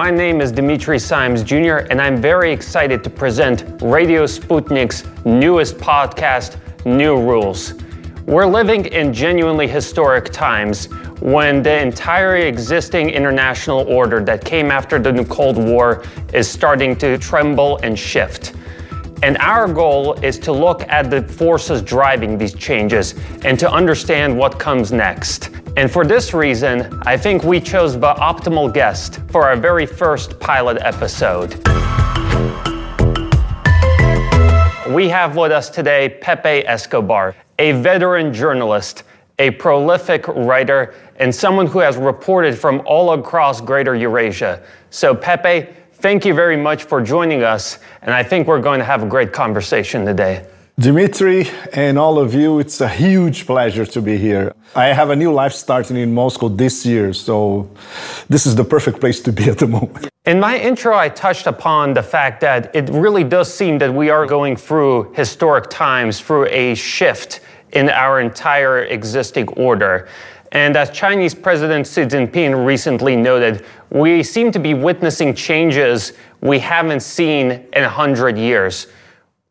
My name is Dimitri Simes Jr., and I'm very excited to present Radio Sputnik's newest podcast, New Rules. We're living in genuinely historic times when the entire existing international order that came after the Cold War is starting to tremble and shift. And our goal is to look at the forces driving these changes and to understand what comes next. And for this reason, I think we chose the optimal guest for our very first pilot episode. We have with us today Pepe Escobar, a veteran journalist, a prolific writer, and someone who has reported from all across Greater Eurasia. So, Pepe, thank you very much for joining us, and I think we're going to have a great conversation today. Dimitri and all of you, it's a huge pleasure to be here. I have a new life starting in Moscow this year, so this is the perfect place to be at the moment. In my intro, I touched upon the fact that it really does seem that we are going through historic times, through a shift in our entire existing order. And as Chinese President Xi Jinping recently noted, we seem to be witnessing changes we haven't seen in 100 years.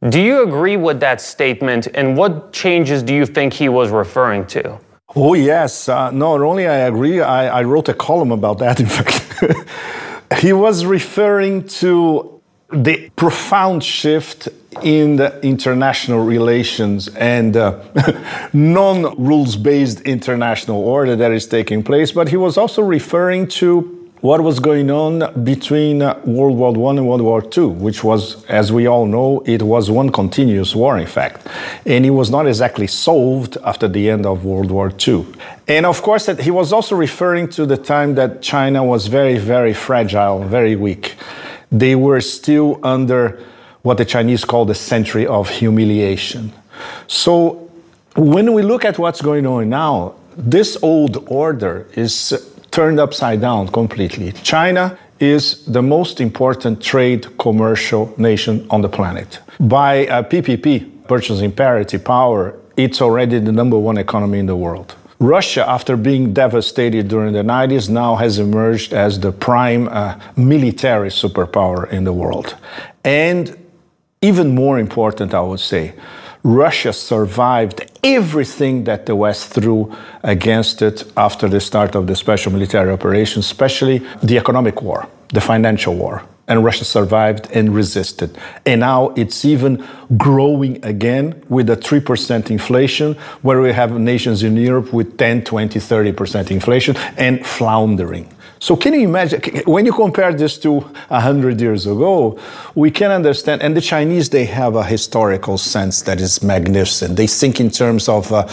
Do you agree with that statement? And what changes do you think he was referring to? Oh, yes. Uh, not only I agree, I, I wrote a column about that, in fact. he was referring to the profound shift in the international relations and uh, non rules based international order that is taking place, but he was also referring to what was going on between World War I and World War II, which was, as we all know, it was one continuous war, in fact. And it was not exactly solved after the end of World War II. And of course, that he was also referring to the time that China was very, very fragile, very weak. They were still under what the Chinese call the century of humiliation. So when we look at what's going on now, this old order is turned upside down completely. China is the most important trade commercial nation on the planet. By uh, PPP, purchasing parity power, it's already the number one economy in the world. Russia, after being devastated during the 90s, now has emerged as the prime uh, military superpower in the world. And even more important, I would say, Russia survived everything that the West threw against it after the start of the special military operation, especially the economic war, the financial war. And Russia survived and resisted. And now it's even growing again with a 3% inflation, where we have nations in Europe with 10, 20, 30% inflation and floundering. So can you imagine when you compare this to hundred years ago, we can understand. And the Chinese, they have a historical sense that is magnificent. They think in terms of. Uh,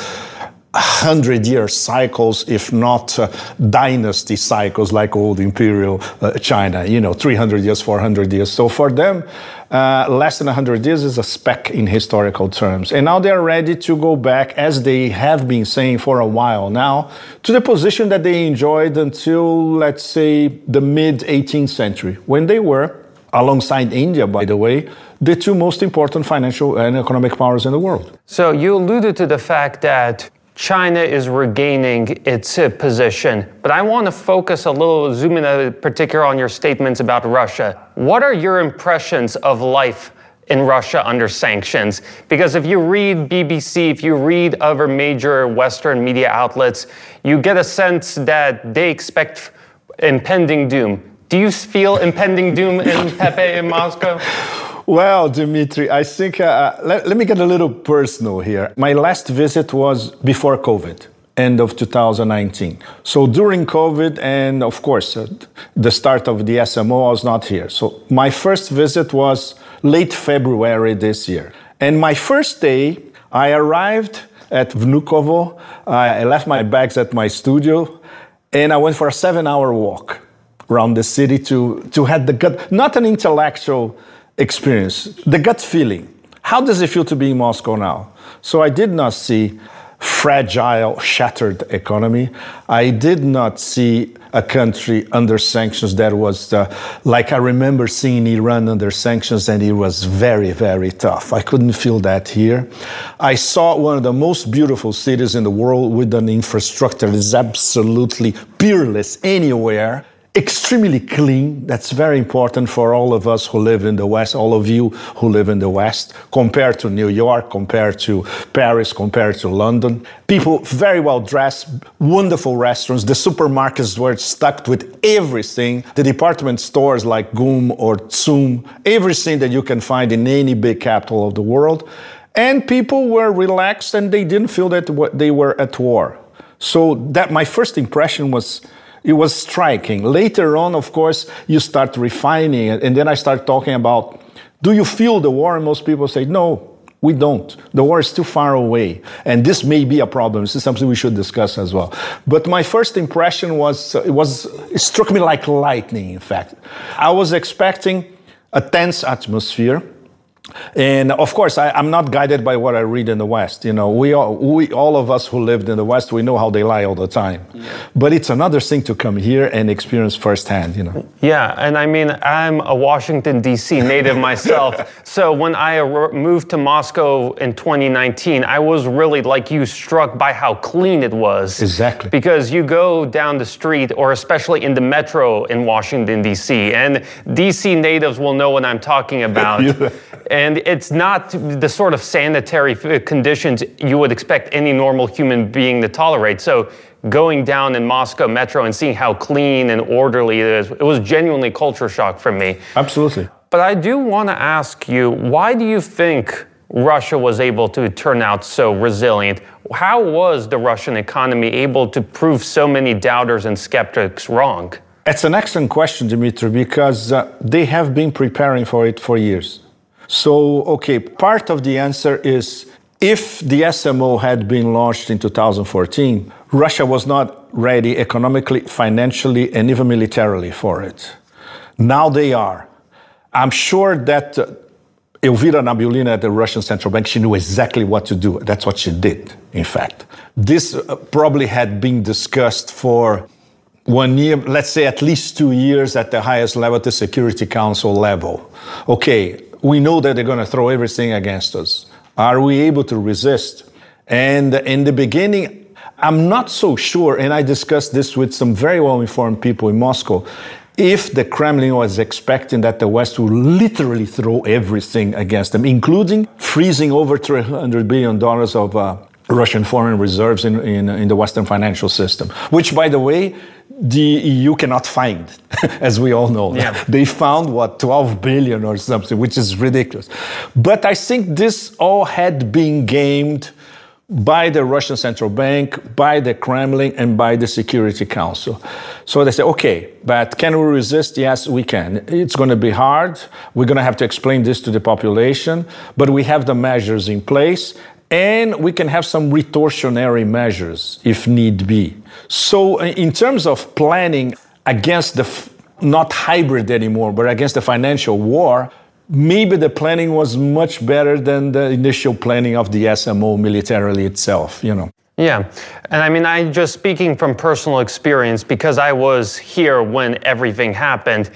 hundred year cycles, if not uh, dynasty cycles like old imperial uh, China, you know, 300 years, 400 years. So for them, uh, less than 100 years is a speck in historical terms. And now they're ready to go back, as they have been saying for a while now, to the position that they enjoyed until, let's say, the mid 18th century, when they were, alongside India, by the way, the two most important financial and economic powers in the world. So you alluded to the fact that China is regaining its uh, position. But I want to focus a little, zoom in a particular on your statements about Russia. What are your impressions of life in Russia under sanctions? Because if you read BBC, if you read other major Western media outlets, you get a sense that they expect impending doom. Do you feel impending doom in Pepe in Moscow? Well, Dimitri, I think uh, let, let me get a little personal here. My last visit was before COVID end of 2019. So during COVID, and of course, uh, the start of the SMO, I was not here. So my first visit was late February this year. And my first day, I arrived at Vnukovo. I left my bags at my studio, and I went for a seven hour walk around the city to, to have the gut, not an intellectual experience, the gut feeling. How does it feel to be in Moscow now? So I did not see fragile, shattered economy. I did not see a country under sanctions that was uh, like I remember seeing Iran under sanctions, and it was very, very tough. I couldn't feel that here. I saw one of the most beautiful cities in the world with an infrastructure that is absolutely peerless anywhere extremely clean. That's very important for all of us who live in the West, all of you who live in the West, compared to New York, compared to Paris, compared to London. People very well dressed, wonderful restaurants. The supermarkets were stocked with everything. The department stores like GUM or TSUM, everything that you can find in any big capital of the world. And people were relaxed and they didn't feel that they were at war. So that my first impression was it was striking. Later on, of course, you start refining it, and then I start talking about do you feel the war? And most people say, no, we don't. The war is too far away. And this may be a problem. This is something we should discuss as well. But my first impression was, it was, it struck me like lightning, in fact. I was expecting a tense atmosphere and of course, I, am not guided by what I read in the West. You know, we all, we, all of us who lived in the West, we know how they lie all the time. Yeah. But it's another thing to come here and experience firsthand, you know. Yeah, and I mean, I'm a Washington, D.C. native myself. so when I moved to Moscow in 2019, I was really, like you, struck by how clean it was. Exactly. Because you go down the street, or especially in the metro in Washington, D.C., and D.C. natives will know what I'm talking about. yeah and it's not the sort of sanitary conditions you would expect any normal human being to tolerate. So going down in Moscow metro and seeing how clean and orderly it is, it was genuinely culture shock for me. Absolutely. But I do want to ask you, why do you think Russia was able to turn out so resilient? How was the Russian economy able to prove so many doubters and skeptics wrong? It's an excellent question, Dimitri, because uh, they have been preparing for it for years. So, okay, part of the answer is if the SMO had been launched in 2014, Russia was not ready economically, financially, and even militarily for it. Now they are. I'm sure that uh, Elvira Nabiullina at the Russian Central Bank, she knew exactly what to do. That's what she did, in fact. This uh, probably had been discussed for one year, let's say at least two years at the highest level, the Security Council level. Okay, we know that they're going to throw everything against us. Are we able to resist? And in the beginning, I'm not so sure, and I discussed this with some very well informed people in Moscow. If the Kremlin was expecting that the West would literally throw everything against them, including freezing over $300 billion of uh, Russian foreign reserves in, in, in the Western financial system, which, by the way, the EU cannot find, as we all know. Yeah. They found what 12 billion or something, which is ridiculous. But I think this all had been gamed by the Russian central bank, by the Kremlin, and by the Security Council. So they say, okay, but can we resist? Yes, we can. It's going to be hard. We're going to have to explain this to the population, but we have the measures in place, and we can have some retortionary measures if need be. So, uh, in terms of planning against the not hybrid anymore, but against the financial war, maybe the planning was much better than the initial planning of the SMO militarily itself, you know. Yeah. And I mean, I just speaking from personal experience because I was here when everything happened.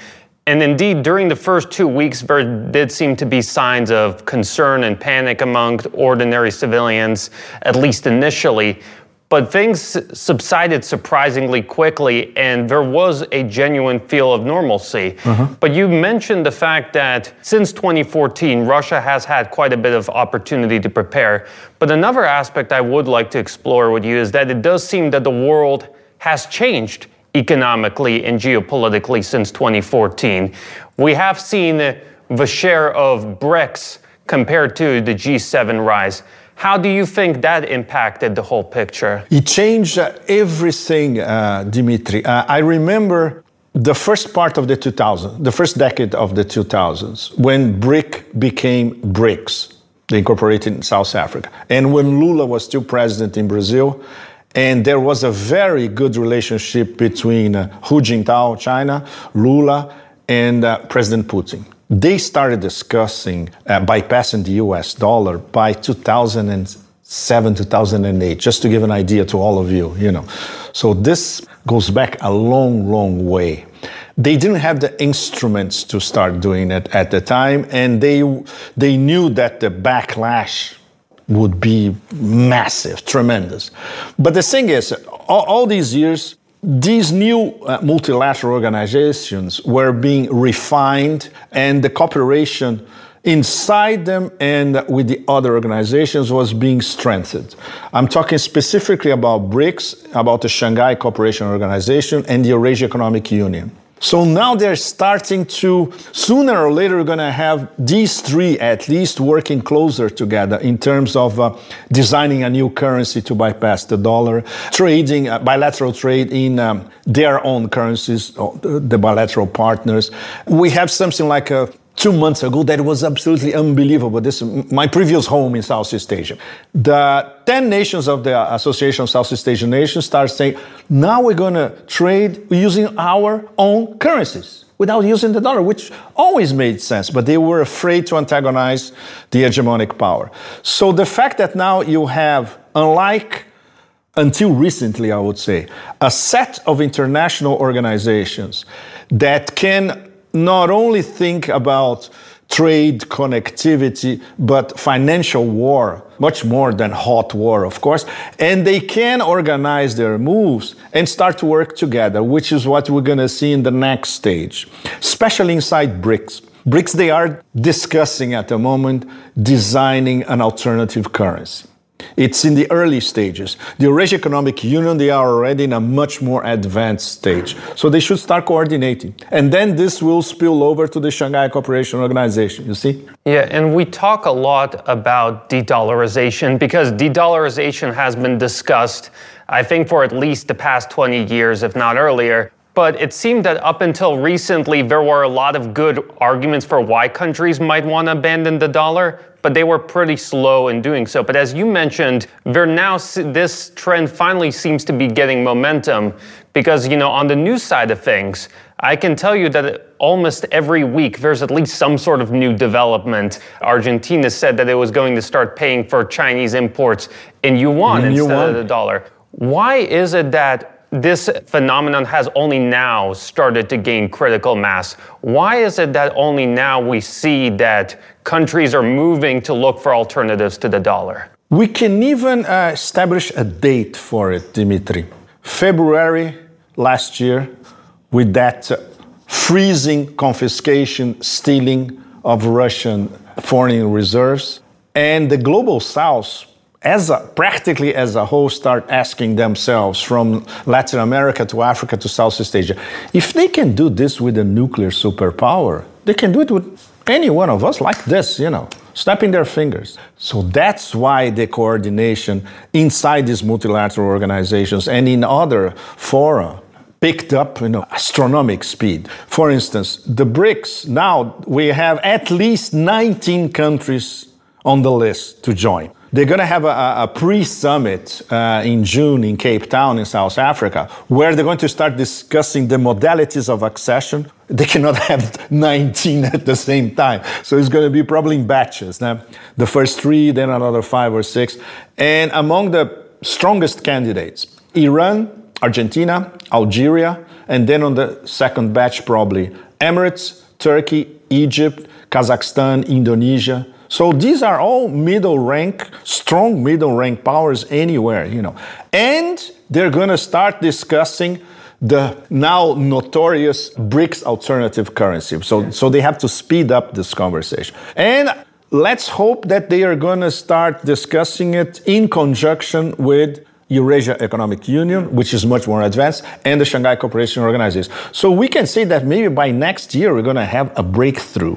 And indeed, during the first two weeks, there did seem to be signs of concern and panic among ordinary civilians, at least initially. But things subsided surprisingly quickly, and there was a genuine feel of normalcy. Uh-huh. But you mentioned the fact that since 2014, Russia has had quite a bit of opportunity to prepare. But another aspect I would like to explore with you is that it does seem that the world has changed economically and geopolitically since 2014. We have seen the share of BRICS compared to the G7 rise. How do you think that impacted the whole picture? It changed uh, everything, uh, Dimitri. Uh, I remember the first part of the 2000s, the first decade of the 2000s, when BRIC became BRICS, they incorporated in South Africa, and when Lula was still president in Brazil, and there was a very good relationship between uh, Hu Jintao, China, Lula, and uh, President Putin. They started discussing uh, bypassing the US dollar by 2007, 2008, just to give an idea to all of you, you know. So this goes back a long, long way. They didn't have the instruments to start doing it at the time, and they, they knew that the backlash would be massive, tremendous. But the thing is, all, all these years, these new uh, multilateral organizations were being refined and the cooperation inside them and with the other organizations was being strengthened. I'm talking specifically about BRICS, about the Shanghai Cooperation Organization, and the Eurasia Economic Union. So now they're starting to, sooner or later, we're going to have these three at least working closer together in terms of uh, designing a new currency to bypass the dollar, trading, uh, bilateral trade in um, their own currencies, uh, the bilateral partners. We have something like a two months ago that was absolutely unbelievable. This is my previous home in Southeast Asia. The 10 nations of the Association of Southeast Asian Nations started saying, now we're going to trade using our own currencies without using the dollar, which always made sense, but they were afraid to antagonize the hegemonic power. So the fact that now you have, unlike until recently, I would say, a set of international organizations that can not only think about trade, connectivity, but financial war, much more than hot war, of course. And they can organize their moves and start to work together, which is what we're going to see in the next stage, especially inside BRICS. BRICS, they are discussing at the moment designing an alternative currency. It's in the early stages. The Eurasian Economic Union, they are already in a much more advanced stage. So they should start coordinating. And then this will spill over to the Shanghai Cooperation Organization, you see? Yeah, and we talk a lot about de dollarization because de dollarization has been discussed, I think, for at least the past 20 years, if not earlier. But it seemed that up until recently, there were a lot of good arguments for why countries might want to abandon the dollar but they were pretty slow in doing so. But as you mentioned, they're now this trend finally seems to be getting momentum because you know on the news side of things, I can tell you that almost every week there's at least some sort of new development. Argentina said that it was going to start paying for Chinese imports in yuan in instead yuan. of the dollar. Why is it that this phenomenon has only now started to gain critical mass. Why is it that only now we see that countries are moving to look for alternatives to the dollar? We can even uh, establish a date for it, Dimitri. February last year, with that uh, freezing, confiscation, stealing of Russian foreign reserves, and the global south as a, practically as a whole start asking themselves from Latin America to Africa to Southeast Asia, if they can do this with a nuclear superpower, they can do it with any one of us like this, you know, snapping their fingers. So that's why the coordination inside these multilateral organizations and in other fora picked up you know astronomic speed for instance the brics now we have at least 19 countries on the list to join they're going to have a, a pre summit uh, in June in Cape Town in South Africa, where they're going to start discussing the modalities of accession. They cannot have 19 at the same time. So it's going to be probably in batches. Now, the first three, then another five or six. And among the strongest candidates, Iran, Argentina, Algeria, and then on the second batch, probably Emirates, Turkey, Egypt, Kazakhstan, Indonesia, so these are all middle rank, strong middle rank powers anywhere, you know. And they're going to start discussing the now notorious BRICS alternative currency. So, so they have to speed up this conversation. And let's hope that they are going to start discussing it in conjunction with Eurasia Economic Union, which is much more advanced, and the Shanghai Cooperation Organization. So we can say that maybe by next year we're going to have a breakthrough.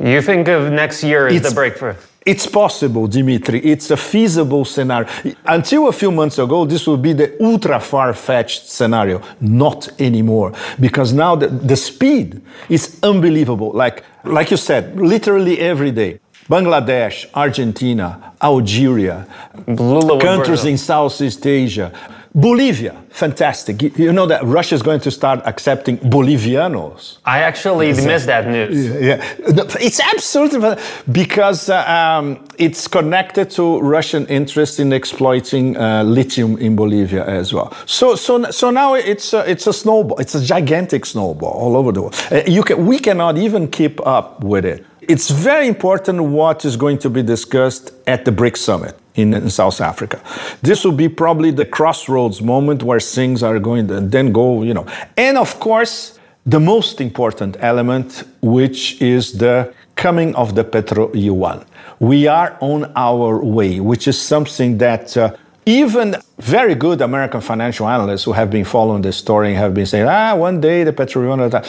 You think of next year as it's, the breakthrough? It's possible, Dimitri. It's a feasible scenario. Until a few months ago, this would be the ultra far fetched scenario. Not anymore. Because now the, the speed is unbelievable. Like, like you said, literally every day. Bangladesh, Argentina, Algeria, countries in Southeast Asia, Bolivia, fantastic. You know that Russia is going to start accepting Bolivianos. I actually missed that news. Yeah, it's absolutely because uh, um, it's connected to Russian interest in exploiting uh, lithium in Bolivia as well. So, so, so now it's a, it's a snowball. It's a gigantic snowball all over the world. Uh, you can, we cannot even keep up with it. It's very important what is going to be discussed at the BRICS summit in, in, South Africa. This will be probably the crossroads moment where things are going to then go, you know. And of course, the most important element, which is the coming of the Petro yuan. We are on our way, which is something that uh, even very good American financial analysts who have been following this story have been saying, ah, one day the Petro yuan,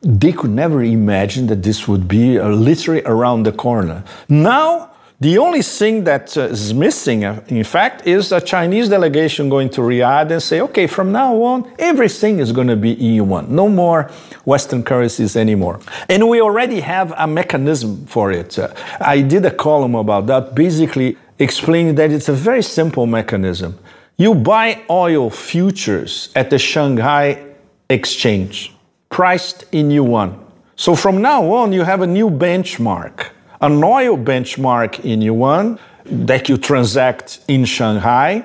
they could never imagine that this would be uh, literally around the corner. Now, the only thing that uh, is missing, uh, in fact, is a Chinese delegation going to Riyadh and say, okay, from now on, everything is going to be EU1. No more Western currencies anymore. And we already have a mechanism for it. Uh, I did a column about that, basically explaining that it's a very simple mechanism. You buy oil futures at the Shanghai exchange, priced in yuan. So from now on, you have a new benchmark an oil benchmark in yuan that you transact in Shanghai.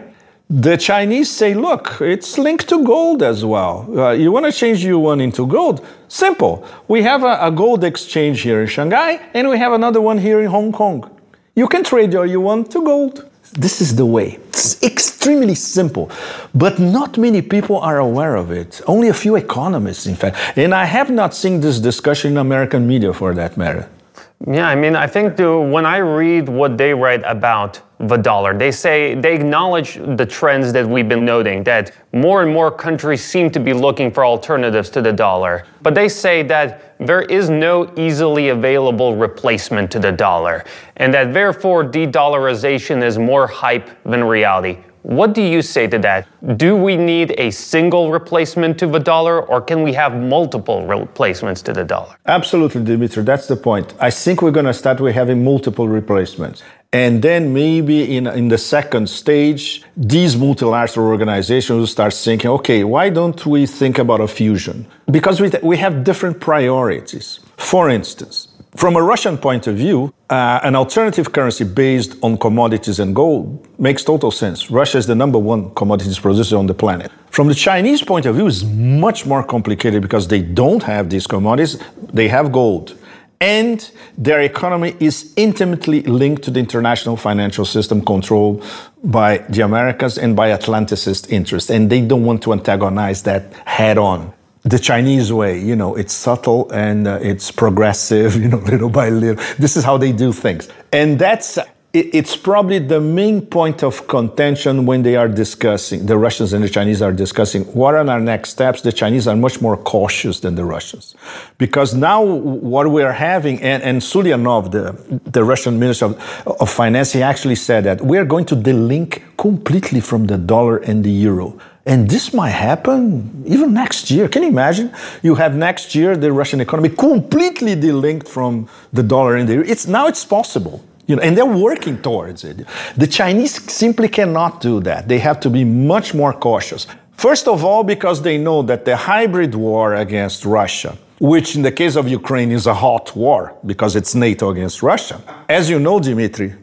The Chinese say, look, it's linked to gold as well. Uh, you want to change yuan into gold? Simple. We have a, a gold exchange here in Shanghai, and we have another one here in Hong Kong. You can trade your yuan to gold. This is the way. It's extremely simple, but not many people are aware of it. Only a few economists, in fact. And I have not seen this discussion in American media for that matter. Yeah, I mean, I think the, when I read what they write about the dollar, they say they acknowledge the trends that we've been noting, that more and more countries seem to be looking for alternatives to the dollar. But they say that there is no easily available replacement to the dollar, and that therefore de dollarization is more hype than reality. What do you say to that? Do we need a single replacement to the dollar, or can we have multiple replacements to the dollar? Absolutely, Dimitri. That's the point. I think we're going to start with having multiple replacements. And then maybe in, in the second stage, these multilateral organizations will start thinking, okay, why don't we think about a fusion? Because we, we have different priorities. For instance, from a Russian point of view, uh, an alternative currency based on commodities and gold makes total sense. Russia is the number one commodities producer on the planet. From the Chinese point of view, it's much more complicated because they don't have these commodities, they have gold. And their economy is intimately linked to the international financial system controlled by the Americans and by Atlanticist interests. And they don't want to antagonize that head on the Chinese way. You know, it's subtle and uh, it's progressive, you know, little by little. This is how they do things. And that's it's probably the main point of contention when they are discussing, the Russians and the Chinese are discussing what are our next steps. The Chinese are much more cautious than the Russians. Because now what we are having, and, and Siluanov, the, the Russian Minister of, of Finance, he actually said that we are going to delink completely from the dollar and the euro. And this might happen even next year. Can you imagine? You have next year the Russian economy completely delinked from the dollar and the euro. It's now it's possible. You know, and they're working towards it. The Chinese simply cannot do that. They have to be much more cautious. First of all, because they know that the hybrid war against Russia, which in the case of Ukraine is a hot war because it's NATO against Russia. As you know, Dimitri,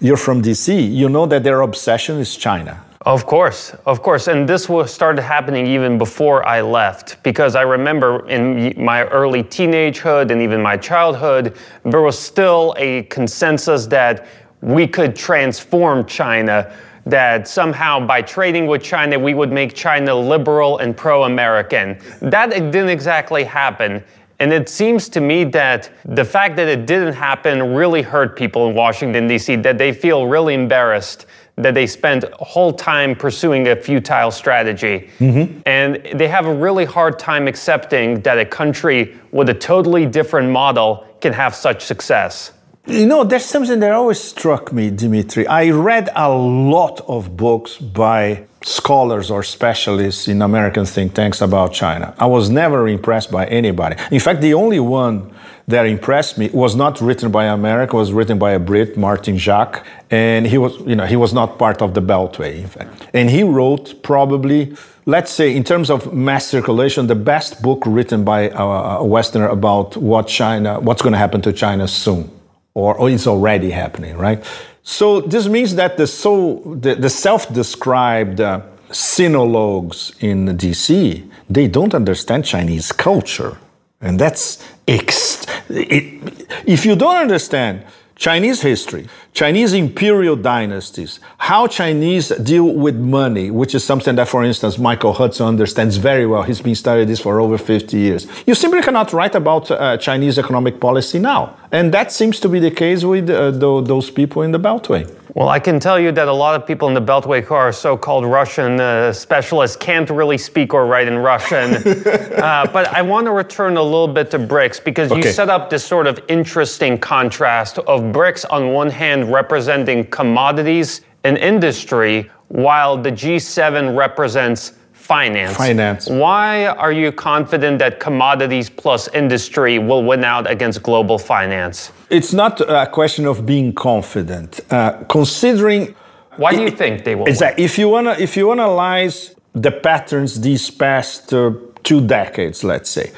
you're from DC, you know that their obsession is China. Of course, of course. And this was started happening even before I left because I remember in my early teenagehood and even my childhood, there was still a consensus that we could transform China, that somehow by trading with China, we would make China liberal and pro American. That didn't exactly happen. And it seems to me that the fact that it didn't happen really hurt people in Washington, D.C., that they feel really embarrassed that they spend whole time pursuing a futile strategy. Mm-hmm. And they have a really hard time accepting that a country with a totally different model can have such success. You know, there's something that always struck me, Dimitri. I read a lot of books by scholars or specialists in American think tanks about China. I was never impressed by anybody. In fact, the only one that impressed me was not written by America, was written by a Brit, Martin Jacques, and he was, you know, he was not part of the Beltway, in fact. And he wrote probably, let's say, in terms of mass circulation, the best book written by uh, a Westerner about what China, what's going to happen to China soon, or, or it's already happening, right? So this means that the so the, the self-described uh, sinologues in DC they don't understand Chinese culture. And that's ex- It, if you don't understand Chinese history, Chinese imperial dynasties, how Chinese deal with money, which is something that, for instance, Michael Hudson understands very well. He's been studying this for over 50 years. You simply cannot write about uh, Chinese economic policy now. And that seems to be the case with uh, those people in the Beltway. Well, I can tell you that a lot of people in the Beltway who are so called Russian uh, specialists can't really speak or write in Russian. uh, but I want to return a little bit to BRICS because okay. you set up this sort of interesting contrast of BRICS on one hand representing commodities and industry, while the G7 represents finance. Finance. Why are you confident that commodities plus industry will win out against global finance? It's not a question of being confident. Uh, considering. Why do you think they will? Exactly. If you wanna, if you analyze the patterns these past uh, two decades, let's say,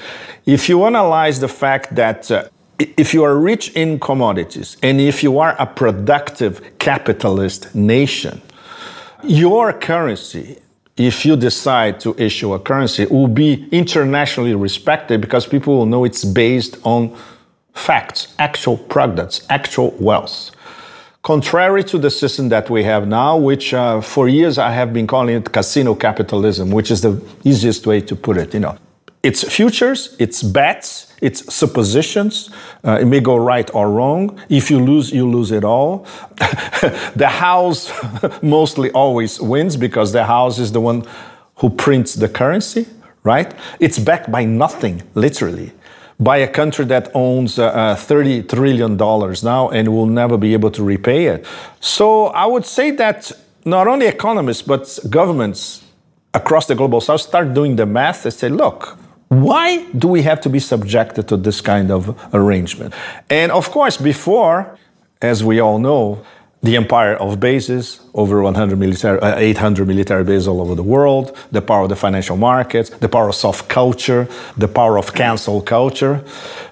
if you analyze the fact that. Uh, if you are rich in commodities and if you are a productive capitalist nation, your currency if you decide to issue a currency, it will be internationally respected because people will know it's based on facts, actual products, actual wealth. Contrary to the system that we have now, which uh, for years I have been calling it casino capitalism, which is the easiest way to put it. You know, it's futures, it's bets, it's suppositions. Uh, it may go right or wrong. If you lose, you lose it all. the house mostly always wins because the house is the one who prints the currency, right? It's backed by nothing, literally, by a country that owns uh, uh, $30 trillion now and will never be able to repay it. So I would say that not only economists, but governments across the global south start doing the math and say, look, why do we have to be subjected to this kind of arrangement? And of course, before, as we all know, the empire of bases, over 100 military, uh, 800 military bases all over the world, the power of the financial markets, the power of soft culture, the power of cancel culture.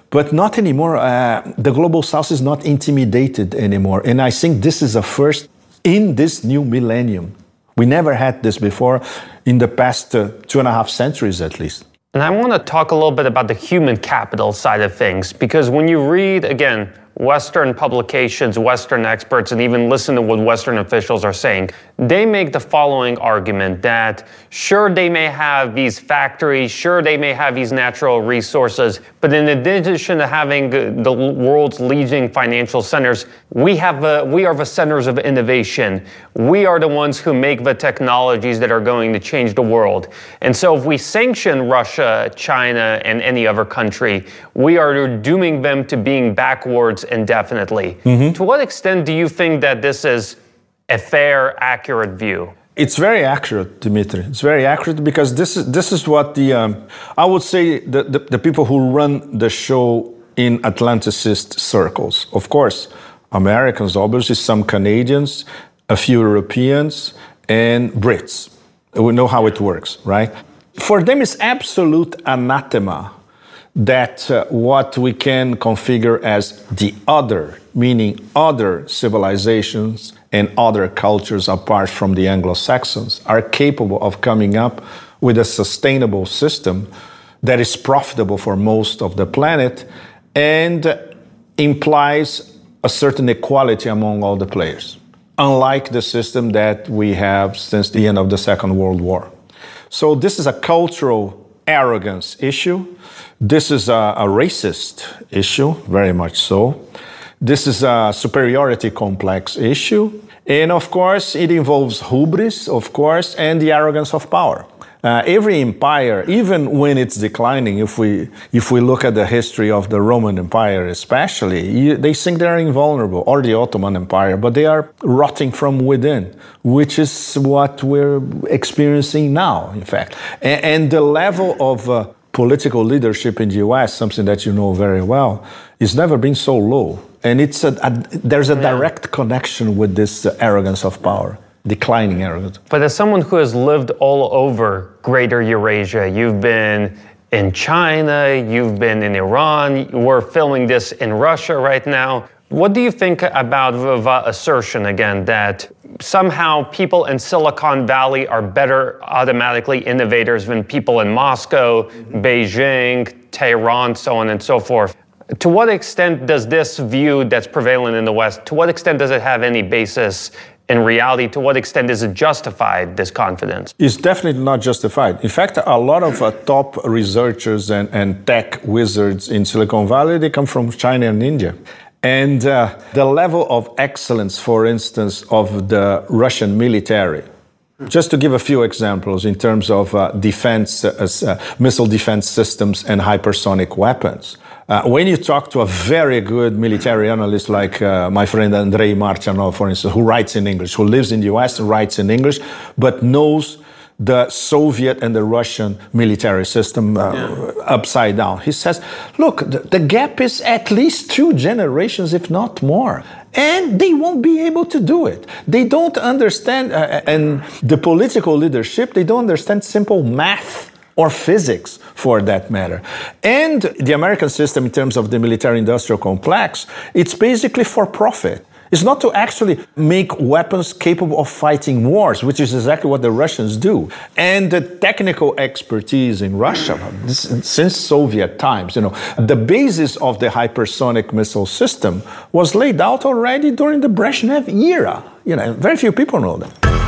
But not anymore. Uh, the global south is not intimidated anymore. And I think this is a first in this new millennium. We never had this before in the past uh, two and a half centuries, at least. And I want to talk a little bit about the human capital side of things because when you read, again, Western publications, Western experts, and even listen to what Western officials are saying, they make the following argument that sure, they may have these factories, sure, they may have these natural resources, but in addition to having the world's leading financial centers, we, have the, we are the centers of innovation. We are the ones who make the technologies that are going to change the world. And so if we sanction Russia, China, and any other country, we are dooming them to being backwards indefinitely. Mm-hmm. To what extent do you think that this is a fair, accurate view? It's very accurate, Dimitri. It's very accurate because this is this is what the um, I would say the, the, the people who run the show in Atlanticist circles. Of course, Americans, obviously some Canadians, a few Europeans, and Brits. We know how it works, right? For them, it's absolute anathema that uh, what we can configure as the other, meaning other civilizations and other cultures apart from the Anglo Saxons, are capable of coming up with a sustainable system that is profitable for most of the planet and implies a certain equality among all the players, unlike the system that we have since the end of the Second World War. So, this is a cultural arrogance issue this is a, a racist issue, very much so. This is a superiority complex issue. And of course, it involves hubris, of course, and the arrogance of power. Uh, every empire, even when it's declining, if we if we look at the history of the Roman Empire, especially, you, they think they're invulnerable, or the Ottoman Empire, but they are rotting from within, which is what we're experiencing now, in fact. And, and the level of uh, political leadership in the US, something that you know very well, is never been so low. And it's a, a there's a direct connection with this uh, arrogance of power, declining arrogance. But as someone who has lived all over greater Eurasia, you've been in China, you've been in Iran, we're filming this in Russia right now. What do you think about the assertion again that somehow people in Silicon Valley are better automatically innovators than people in Moscow, mm-hmm. Beijing, Tehran, so on and so forth? To what extent does this view that's prevalent in the West, to what extent does it have any basis in reality? To what extent is it justified, this confidence? It's definitely not justified. In fact, a lot of uh, top researchers and, and tech wizards in Silicon Valley, they come from China and India. And uh, the level of excellence, for instance, of the Russian military, just to give a few examples in terms of uh, defense, uh, uh missile defense systems, and hypersonic weapons. Uh, when you talk to a very good military analyst like uh, my friend Andrei Martyanov, for instance, who writes in English, who lives in the US and writes in English, but knows the Soviet and the Russian military system uh, yeah. upside down. He says, look, the, the, gap is at least two generations, if not more. And they won't be able to do it. They don't understand, uh and the political leadership, they don't understand simple math or physics for that matter. And the American system, in terms of the military industrial complex, it's basically for profit It's not to actually make weapons capable of fighting wars, which is exactly what the Russians do. And the technical expertise in Russia, since Soviet times, you know, the basis of the hypersonic missile system was laid out already during the Brezhnev era. You know, very few people know that.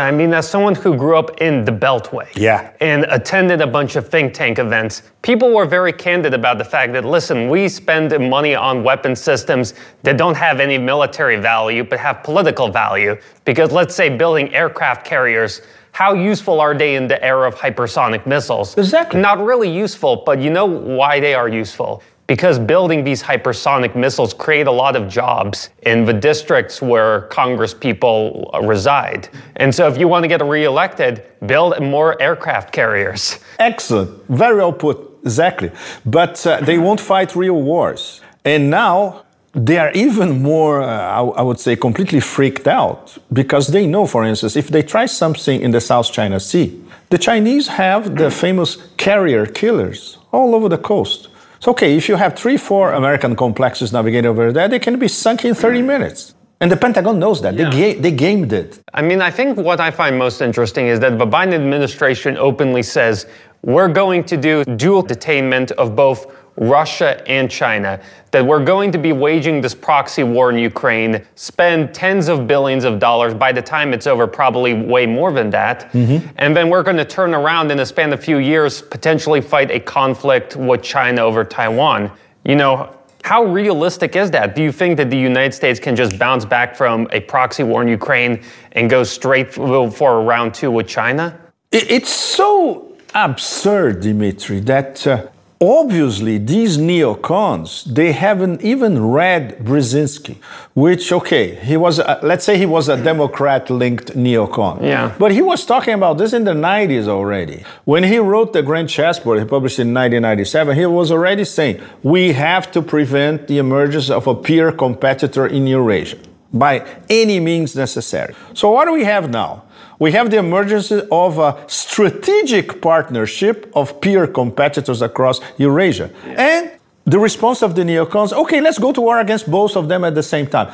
I mean, as someone who grew up in the Beltway yeah. and attended a bunch of think tank events, people were very candid about the fact that, listen, we spend money on weapon systems that don't have any military value but have political value. Because let's say building aircraft carriers, how useful are they in the era of hypersonic missiles? Exactly. Not really useful, but you know why they are useful because building these hypersonic missiles create a lot of jobs in the districts where Congress people reside. And so if you want to get reelected, build more aircraft carriers. Excellent. Very well put. Exactly. But uh, they won't fight real wars. And now they are even more, uh, I would say, completely freaked out because they know, for instance, if they try something in the South China Sea, the Chinese have the famous carrier killers all over the coast. So, okay, if you have three, four American complexes navigating over there, they can be sunk in 30 minutes. And the Pentagon knows that. Yeah. They, ga- they gamed it. I mean, I think what I find most interesting is that the Biden administration openly says we're going to do dual detainment of both Russia and China, that we're going to be waging this proxy war in Ukraine, spend tens of billions of dollars. By the time it's over, probably way more than that. Mm-hmm. And then we're going to turn around in a span of a few years, potentially fight a conflict with China over Taiwan. You know, how realistic is that? Do you think that the United States can just bounce back from a proxy war in Ukraine and go straight for a round two with China? It's so absurd, Dimitri, that uh, obviously these neocons they haven't even read brzezinski which okay he was a, let's say he was a democrat linked neocon. Yeah. But he was talking about this in the 90s already. When he wrote the grand chessboard he published in 1997 he was already saying we have to prevent the emergence of a peer competitor in eurasia by any means necessary. So what do we have now we have the emergence of a strategic partnership of peer competitors across Eurasia. And the response of the neocons okay, let's go to war against both of them at the same time.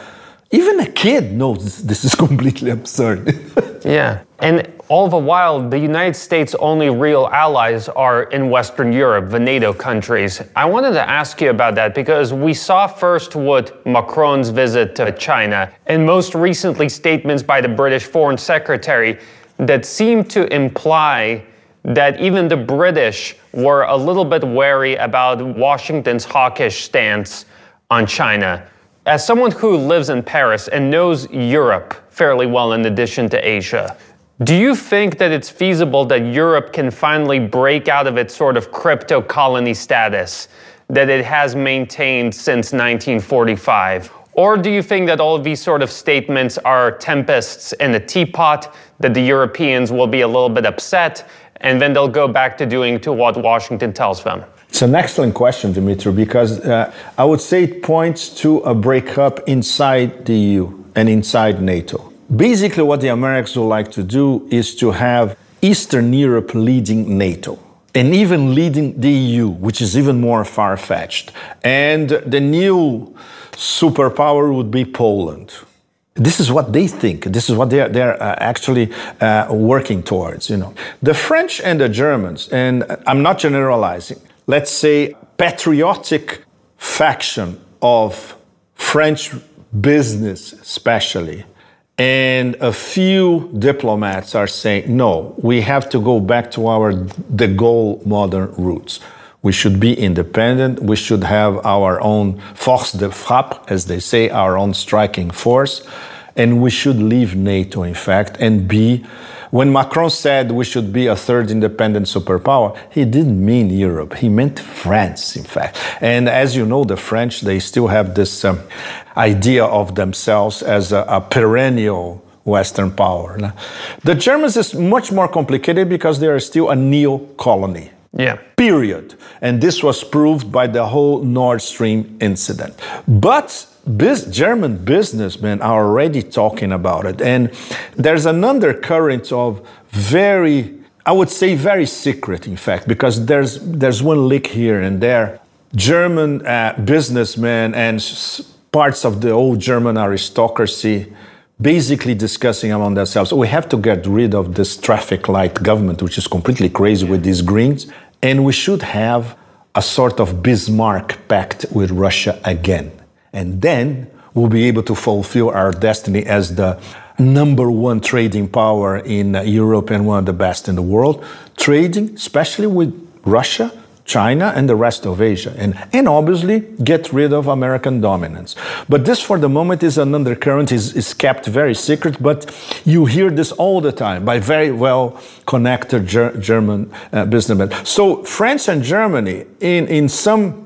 Even a kid knows this is completely absurd. yeah. And all the while, the United States' only real allies are in Western Europe, the NATO countries. I wanted to ask you about that because we saw first what Macron's visit to China, and most recently, statements by the British Foreign Secretary that seemed to imply that even the British were a little bit wary about Washington's hawkish stance on China. As someone who lives in Paris and knows Europe fairly well in addition to Asia, do you think that it's feasible that Europe can finally break out of its sort of crypto colony status that it has maintained since 1945? Or do you think that all of these sort of statements are tempests in a teapot, that the Europeans will be a little bit upset, and then they'll go back to doing to what Washington tells them? It's an excellent question, Dimitri, because uh, I would say it points to a breakup inside the EU and inside NATO. Basically, what the Americans would like to do is to have Eastern Europe leading NATO and even leading the EU, which is even more far fetched. And the new superpower would be Poland. This is what they think. This is what they're, they're uh, actually uh, working towards. You know, the French and the Germans, and I'm not generalizing. Let's say patriotic faction of French business, especially, and a few diplomats are saying, no, we have to go back to our de Gaulle modern roots. We should be independent. We should have our own force de frappe, as they say, our own striking force. And we should leave NATO, in fact, and be when Macron said we should be a third independent superpower, he didn't mean Europe. He meant France, in fact. And as you know, the French, they still have this um, idea of themselves as a, a perennial Western power. The Germans is much more complicated because they are still a neo colony. Yeah. Period. And this was proved by the whole Nord Stream incident. But German businessmen are already talking about it. And there's an undercurrent of very, I would say, very secret, in fact, because there's, there's one leak here and there. German uh, businessmen and parts of the old German aristocracy basically discussing among themselves we have to get rid of this traffic light government, which is completely crazy with these greens, and we should have a sort of Bismarck pact with Russia again. And then we'll be able to fulfill our destiny as the number one trading power in Europe and one of the best in the world. Trading, especially with Russia, China, and the rest of Asia. And, and obviously get rid of American dominance. But this, for the moment, is an undercurrent, is, is kept very secret, but you hear this all the time by very well connected ger- German uh, businessmen. So France and Germany, in, in some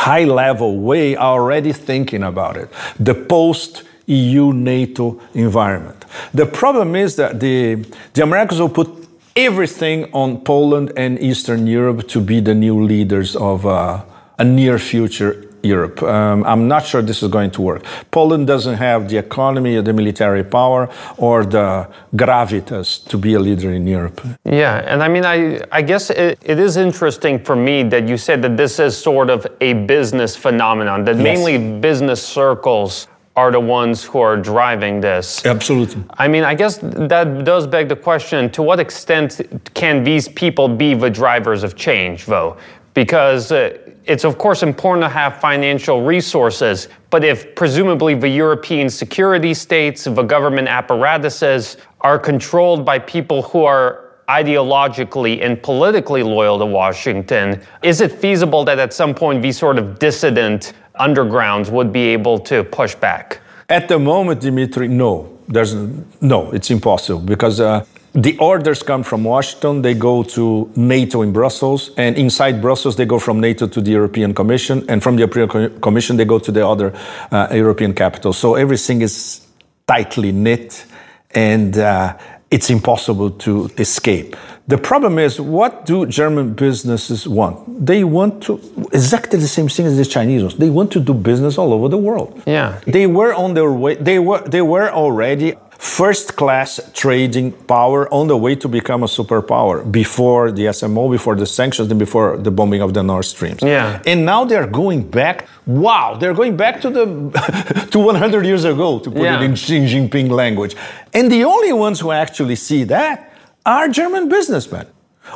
high level way already thinking about it the post EU NATO environment. The problem is that the, the Americans will put everything on Poland and Eastern Europe to be the new leaders of uh, a near future Europe. Um, I'm not sure this is going to work. Poland doesn't have the economy, or the military power, or the gravitas to be a leader in Europe. Yeah, and I mean, I, I guess it, it is interesting for me that you said that this is sort of a business phenomenon, that yes. mainly business circles are the ones who are driving this. Absolutely. I mean, I guess that does beg the question to what extent can these people be the drivers of change, though? Because uh, it's of course important to have financial resources, but if presumably the European security states, the government apparatuses are controlled by people who are ideologically and politically loyal to Washington, is it feasible that at some point these sort of dissident undergrounds would be able to push back? At the moment, Dimitri, no. There's no, it's impossible because uh, the orders come from Washington, they go to NATO in Brussels, and inside Brussels, they go from NATO to the European Commission, and from the European Commission, they go to the other uh, European capitals. So everything is tightly knit, and uh, it's impossible to escape. The problem is, what do German businesses want? They want to exactly the same thing as the Chinese ones. They want to do business all over the world. Yeah, they were on their way. They were they were already first class trading power on the way to become a superpower before the SMO, before the sanctions, and before the bombing of the Nord Streams. Yeah. And now they're going back. Wow, they're going back to the to 100 years ago, to put yeah. it in Xi Jinping language. And the only ones who actually see that are German businessmen.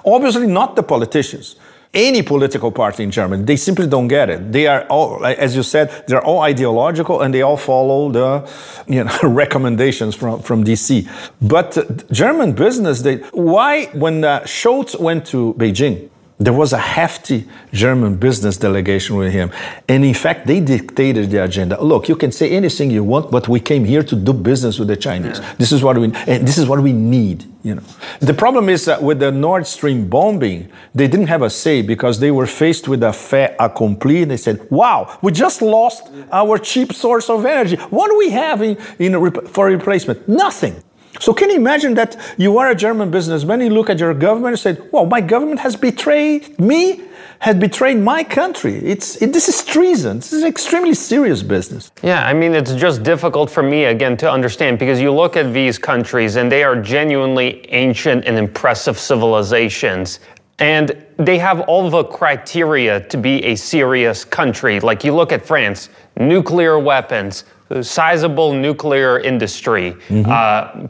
Obviously, not the politicians any political party in Germany. They simply don't get it. They are all, as you said, they're all ideological and they all follow the you know, recommendations from, from DC. But German business, they, why, when uh, Scholz went to Beijing, there was a hefty German business delegation with him. And in fact, they dictated the agenda. Look, you can say anything you want, but we came here to do business with the Chinese. Yeah. This is what we and this is what we need, you know. The problem is that with the Nord Stream bombing, they didn't have a say because they were faced with a fait accompli. and They said, "Wow, we just lost our cheap source of energy. What do we have in, in for replacement? Nothing." So can you imagine that you are a German businessman, you look at your government and say, well, my government has betrayed me, had betrayed my country. It's, it, this is treason. This is extremely serious business. Yeah, I mean, it's just difficult for me, again, to understand because you look at these countries and they are genuinely ancient and impressive civilizations. And they have all the criteria to be a serious country. Like you look at France, nuclear weapons, sizable nuclear industry, uh,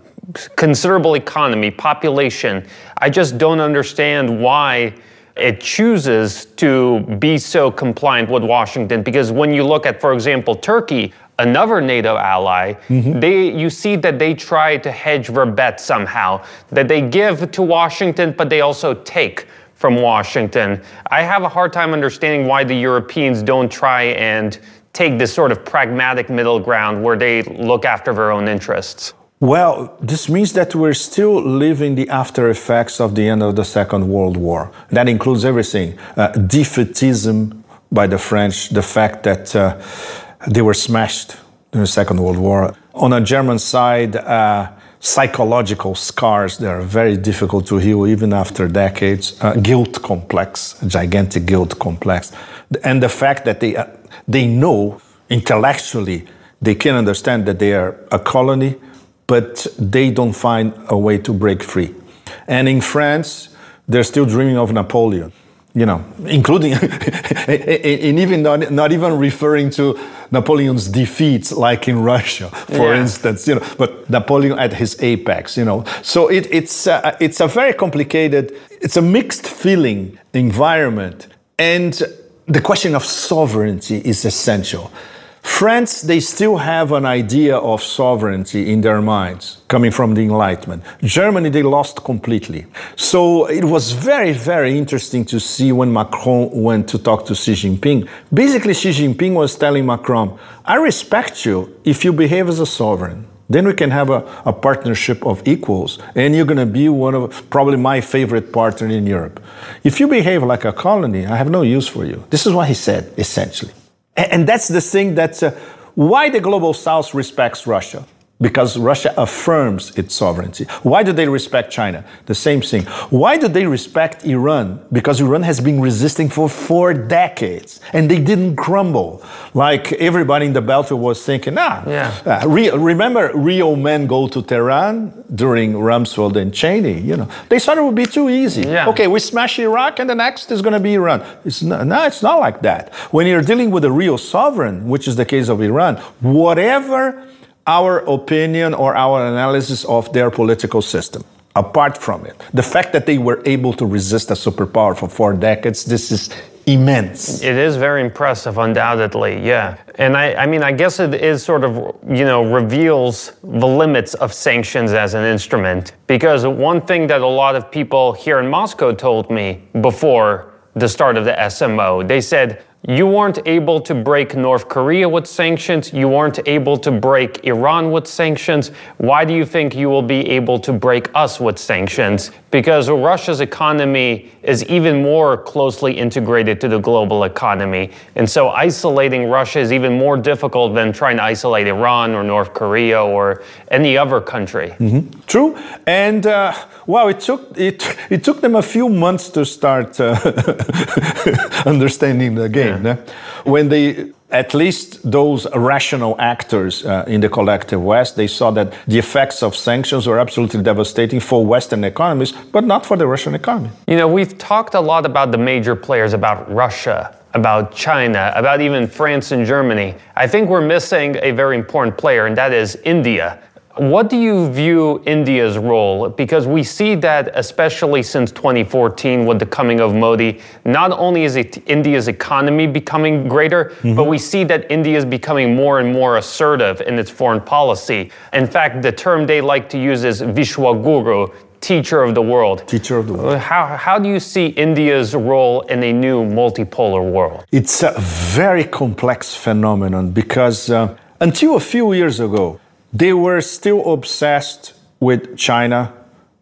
considerable economy, population. I just don't understand why it chooses to be so compliant with Washington because when you look at, for example, Turkey, another NATO ally, mm-hmm. they you see that they try to hedge their bet somehow, that they give to Washington, but they also take from Washington. I have a hard time understanding why the Europeans don't try and take this sort of pragmatic middle ground where they look after their own interests. Well, this means that we're still living the after effects of the end of the Second World War. That includes everything uh, defeatism by the French, the fact that uh, they were smashed in the Second World War. On a German side, uh, psychological scars that are very difficult to heal even after decades, guilt complex, gigantic guilt complex, and the fact that they, uh, they know intellectually they can understand that they are a colony but they don't find a way to break free. And in France, they're still dreaming of Napoleon, you know, including, and even not, not even referring to Napoleon's defeats, like in Russia, for Yeah. instance, you know, but Napoleon at his apex, you know. So it, it's, uh, it's a very complicated, it's a mixed feeling environment. And the question of sovereignty is essential. France, they still have an idea of sovereignty in their minds coming from the Enlightenment. Germany, they lost completely. So it was very, very interesting to see when Macron went to talk to Xi Jinping. Basically, Xi Jinping was telling Macron, I respect you if you behave as a sovereign. Then we can have a, a partnership of equals, and you're going to be one of probably my favorite partner in Europe. If you behave like a colony, I have no use for you. This is what he said, essentially. And that's the thing that's uh, why the global south respects Russia. Because Russia affirms its sovereignty. Why do they respect China? The same thing. Why do they respect Iran? Because Iran has been resisting for four decades and they didn't crumble. Like everybody in the Beltway was thinking, ah, Yeah. uh, real, remember real men go to Tehran during Rumsfeld and Cheney, you know. They thought it would be too easy. Yeah. Okay, we smash Iraq and the next is going to be Iran. It's not, no, it's not like that. When you're dealing with a real sovereign, which is the case of Iran, whatever our opinion or our analysis of their political system, apart from it, the fact that they were able to resist a superpower for four decades, this is immense. It is very impressive, undoubtedly, yeah. And I, I mean, I guess it is sort of, you know, reveals the limits of sanctions as an instrument. Because one thing that a lot of people here in Moscow told me before the start of the SMO, they said, you weren't able to break North Korea with sanctions. You weren't able to break Iran with sanctions. Why do you think you will be able to break us with sanctions? Because Russia's economy is even more closely integrated to the global economy. And so isolating Russia is even more difficult than trying to isolate Iran or North Korea or any other country. True, and uh, wow, it took it it took them a few months to start uh, understanding the game. Né? When they, at least those rational actors uh, in the collective West, they saw that the effects of sanctions were absolutely devastating for Western economies, but not for the Russian economy. You know, we've talked a lot about the major players, about Russia, about China, about even France and Germany. I think we're missing a very important player, and that is India. What do you view India's role? Because we see that, especially since 2014, with the coming of Modi, not only is it India's economy becoming greater, but we see that India is becoming more and more assertive in its foreign policy. In fact, the term they like to use is Vishwaguru, teacher of the world. Teacher of the world. How, how do you see India's role in a new multipolar world? It's a very complex phenomenon because uh, until a few years ago, they were still obsessed with China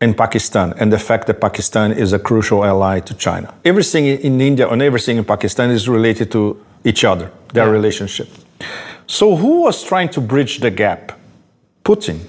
and Pakistan and the fact that Pakistan is a crucial ally to China. Everything in India and everything in Pakistan is related to each other, their relationship. So, who was trying to bridge the gap? Putin.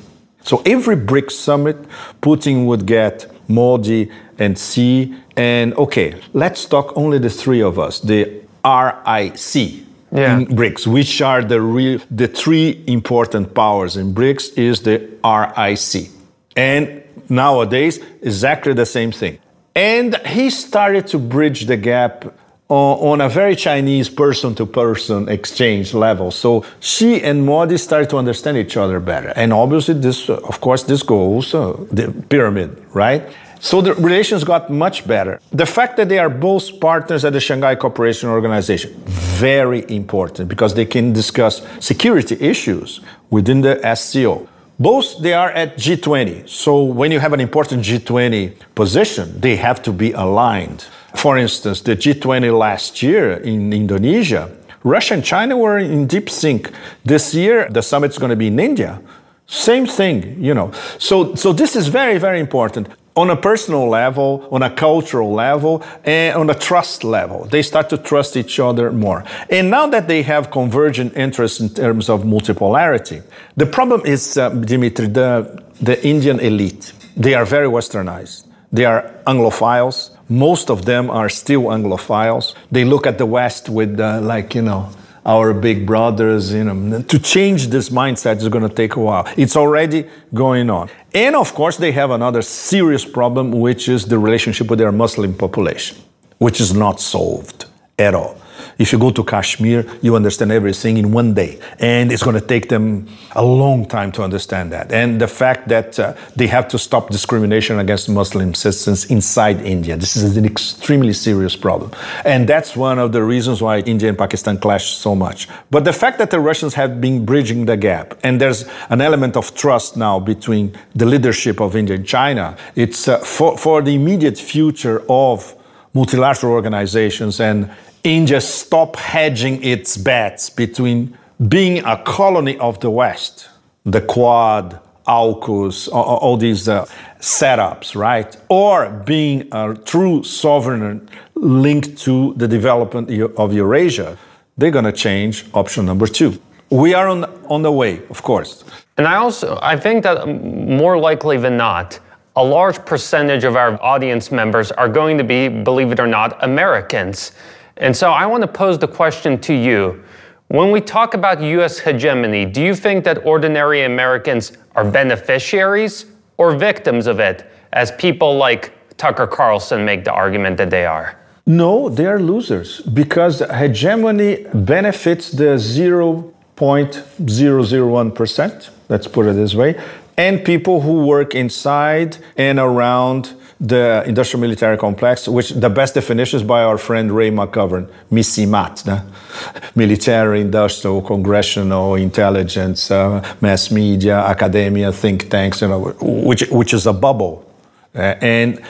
So every BRICS summit, Putin would get Modi and Xi, and okay, let's talk only the three of us, the RIC Yeah. in BRICS, which are the real, the three important powers in BRICS is the RIC, and nowadays exactly the same thing. And he started to bridge the gap on, a very Chinese person to person exchange level. So Xi and Modi started to understand each other better. And obviously, this, of course, this goes uh, the pyramid, right? So the relations got much better. The fact that they are both partners at the Shanghai Cooperation Organization, very important because they can discuss security issues within the SCO. Both they are at G20. So when you have an important G20 position, they have to be aligned. For instance, the G20 last year in Indonesia, Russia and China were in deep sync. This year, the summit's going to be in India. Same thing, you know. So, so this is very, very important on a personal level, on a cultural level, and on a trust level. They start to trust each other more. And now that they have convergent interests in terms of multipolarity, the problem is, uh, Dimitri, the, the Indian elite. They are very westernized. They are Anglophiles. Most of them are still Anglophiles. They look at the West with, uh, like, you know, our big brothers, you know, to change this mindset is going to take a while. It's already going on. And of course, they have another serious problem, which is the relationship with their Muslim population, which is not solved at all. If you go to Kashmir, you understand everything in one day. And it's going to take them a long time to understand that. And the fact that uh, they have to stop discrimination against Muslim citizens inside India. This is an extremely serious problem. And that's one of the reasons why India and Pakistan clash so much. But the fact that the Russians have been bridging the gap, and there's an element of trust now between the leadership of India and China, it's uh, for, for the immediate future of multilateral organizations and India stop hedging its bets between being a colony of the West, the Quad, AUKUS, all, these uh, setups, right? Or being a true sovereign linked to the development of Eurasia, they're going to change option number two. We are on, on the way, of course. And I also I think that more likely than not, a large percentage of our audience members are going to be, believe it or not, Americans. And so I want to pose the question to you. When we talk about US hegemony, do you think that ordinary Americans are beneficiaries or victims of it, as people like Tucker Carlson make the argument that they are? No, they are losers because hegemony benefits the 0.001%, let's put it this way, and people who work inside and around the industrial military complex, which the best definition is by our friend Ray McGovern, MICIMAT, né? military, industrial, congressional, intelligence, uh, mass media, academia, think tanks, you know, which, which is a bubble. Uh, and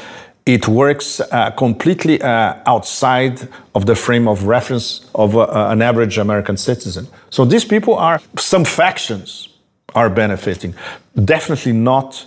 it works uh, completely uh, outside of the frame of reference of uh, an average American citizen. So these people are, some factions are benefiting, definitely not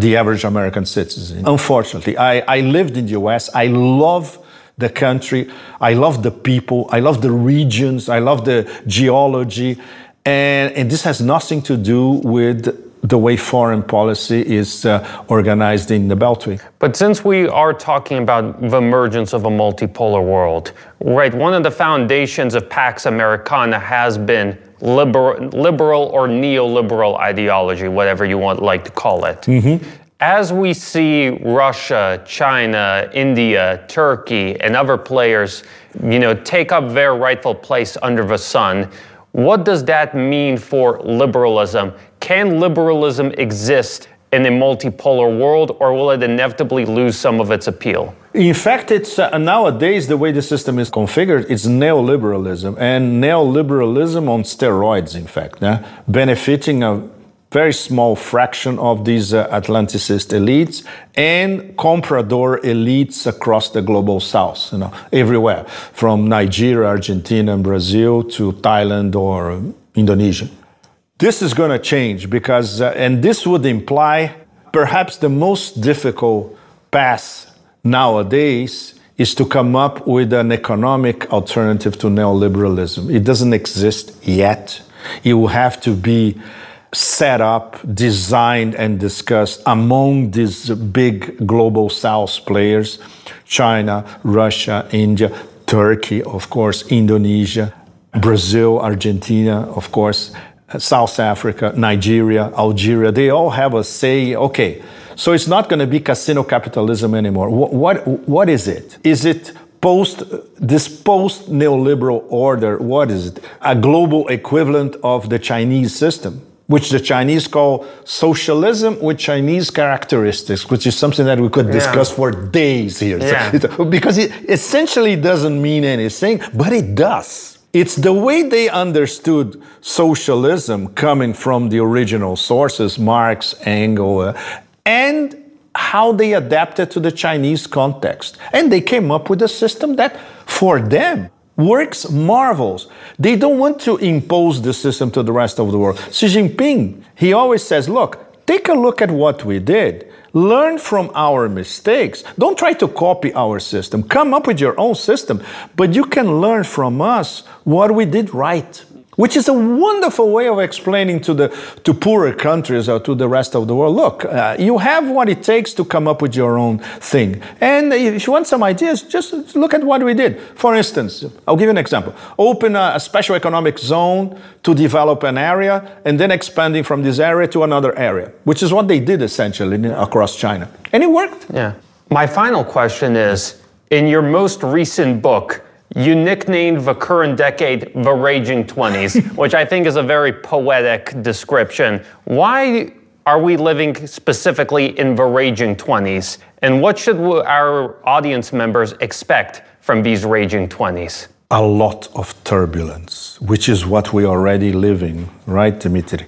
the average American citizen. Unfortunately, I, I lived in the US. I love the country. I love the people. I love the regions. I love the geology. And, and this has nothing to do with the way foreign policy is uh, organized in the Beltway. But since we are talking about the emergence of a multipolar world, right, one of the foundations of Pax Americana has been liberal, liberal or neoliberal ideology, whatever you want like to call it. Mm-hmm. As we see Russia, China, India, Turkey, and other players, you know, take up their rightful place under the sun, what does that mean for liberalism? Can liberalism exist in a multipolar world, or will it inevitably lose some of its appeal? In fact, it's uh, nowadays the way the system is configured. It's neoliberalism and neoliberalism on steroids. In fact, yeah? benefiting a very small fraction of these uh, Atlanticist elites and comprador elites across the global south, you know, everywhere, from Nigeria, Argentina, and Brazil to Thailand or Indonesia. This is going to change because, uh, and this would imply perhaps the most difficult path nowadays is to come up with an economic alternative to neoliberalism. It doesn't exist yet. It will have to be set up, designed, and discussed among these big global South players China, Russia, India, Turkey, of course, Indonesia, Brazil, Argentina, of course, South Africa, Nigeria, Algeria, they all have a say. Okay, so it's not going to be casino capitalism anymore. What, what, what is it? Is it post this post neoliberal order what is it a global equivalent of the chinese system which the chinese call socialism with chinese characteristics which is something that we could discuss yeah. for days here yeah. so because it essentially doesn't mean anything but it does it's the way they understood socialism coming from the original sources marx engels uh, and how they adapted to the Chinese context. And they came up with a system that, for them, works marvels. They don't want to impose the system to the rest of the world. Xi Jinping, he always says, look, take a look at what we did. Learn from our mistakes. Don't try to copy our system. Come up with your own system, but you can learn from us what we did right which is a wonderful way of explaining to the to poorer countries or to the rest of the world look uh, you have what it takes to come up with your own thing. And if you want some ideas just look at what we did. For instance i'll give you an example. Open a, a special economic zone to develop an area and then expanding from this area to another area which is what they did essentially across china. And it worked. Yeah. My final question is in your most recent book you nicknamed the current decade the Raging 20s, which I think is a very poetic description. Why are we living specifically in the Raging 20s? And what should our audience members expect from these Raging 20s? A lot of turbulence, which is what we are already living, right, Dimitri?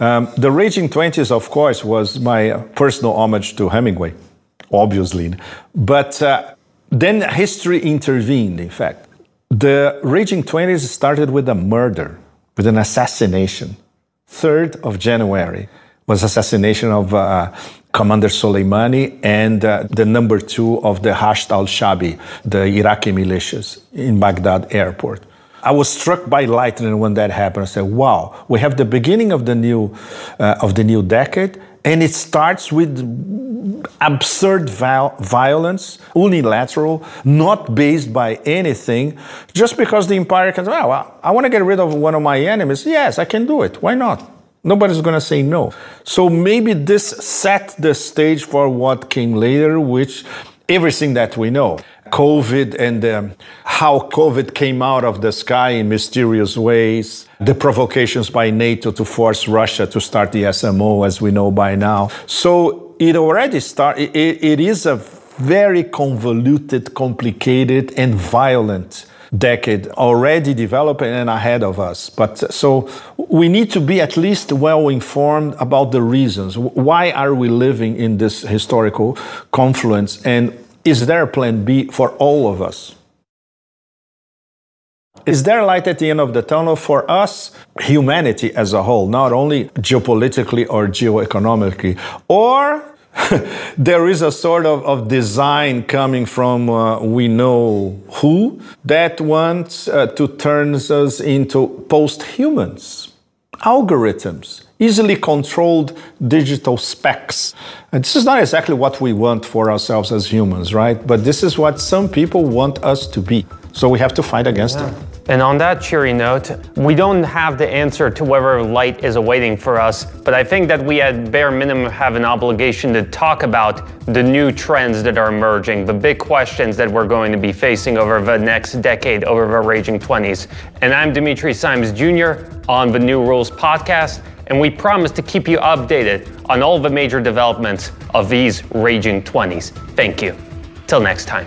Um, the Raging 20s, of course, was my personal homage to Hemingway, obviously. But uh, then history intervened, in fact. The Raging 20s started with a murder, with an assassination. 3rd of January was assassination of uh, Commander Soleimani and uh, the number two of the Hashd al-Shabi, the Iraqi militias in Baghdad airport. I was struck by lightning when that happened. I said, "Wow, we have the beginning of the new uh, of the new decade, and it starts with absurd violence, unilateral, not based by anything, just because the empire can oh, well, I want to get rid of one of my enemies. Yes, I can do it. Why not? Nobody's going to say no. So maybe this set the stage for what came later, which everything that we know. COVID and um, how COVID came out of the sky in mysterious ways, the provocations by NATO to force Russia to start the SMO, as we know by now. So it already started, it, it is a very convoluted, complicated, and violent decade already developing and ahead of us. But so we need to be at least well informed about the reasons. Why are we living in this historical confluence? And is there a plan B for all of us? Is there light at the end of the tunnel for us, humanity as a whole, not only geopolitically or geoeconomically? Or there is a sort of, of design coming from uh, we know who that wants uh, to turn us into post humans, algorithms, easily controlled digital specs. And this is not exactly what we want for ourselves as humans, right? But this is what some people want us to be. So we have to fight against yeah. it. And on that cheery note, we don't have the answer to whether light is awaiting for us, but I think that we at bare minimum have an obligation to talk about the new trends that are emerging, the big questions that we're going to be facing over the next decade, over the raging 20s. And I'm Dimitri Simes Jr. on the New Rules podcast, and we promise to keep you updated on all the major developments of these raging 20s. Thank you. Till next time.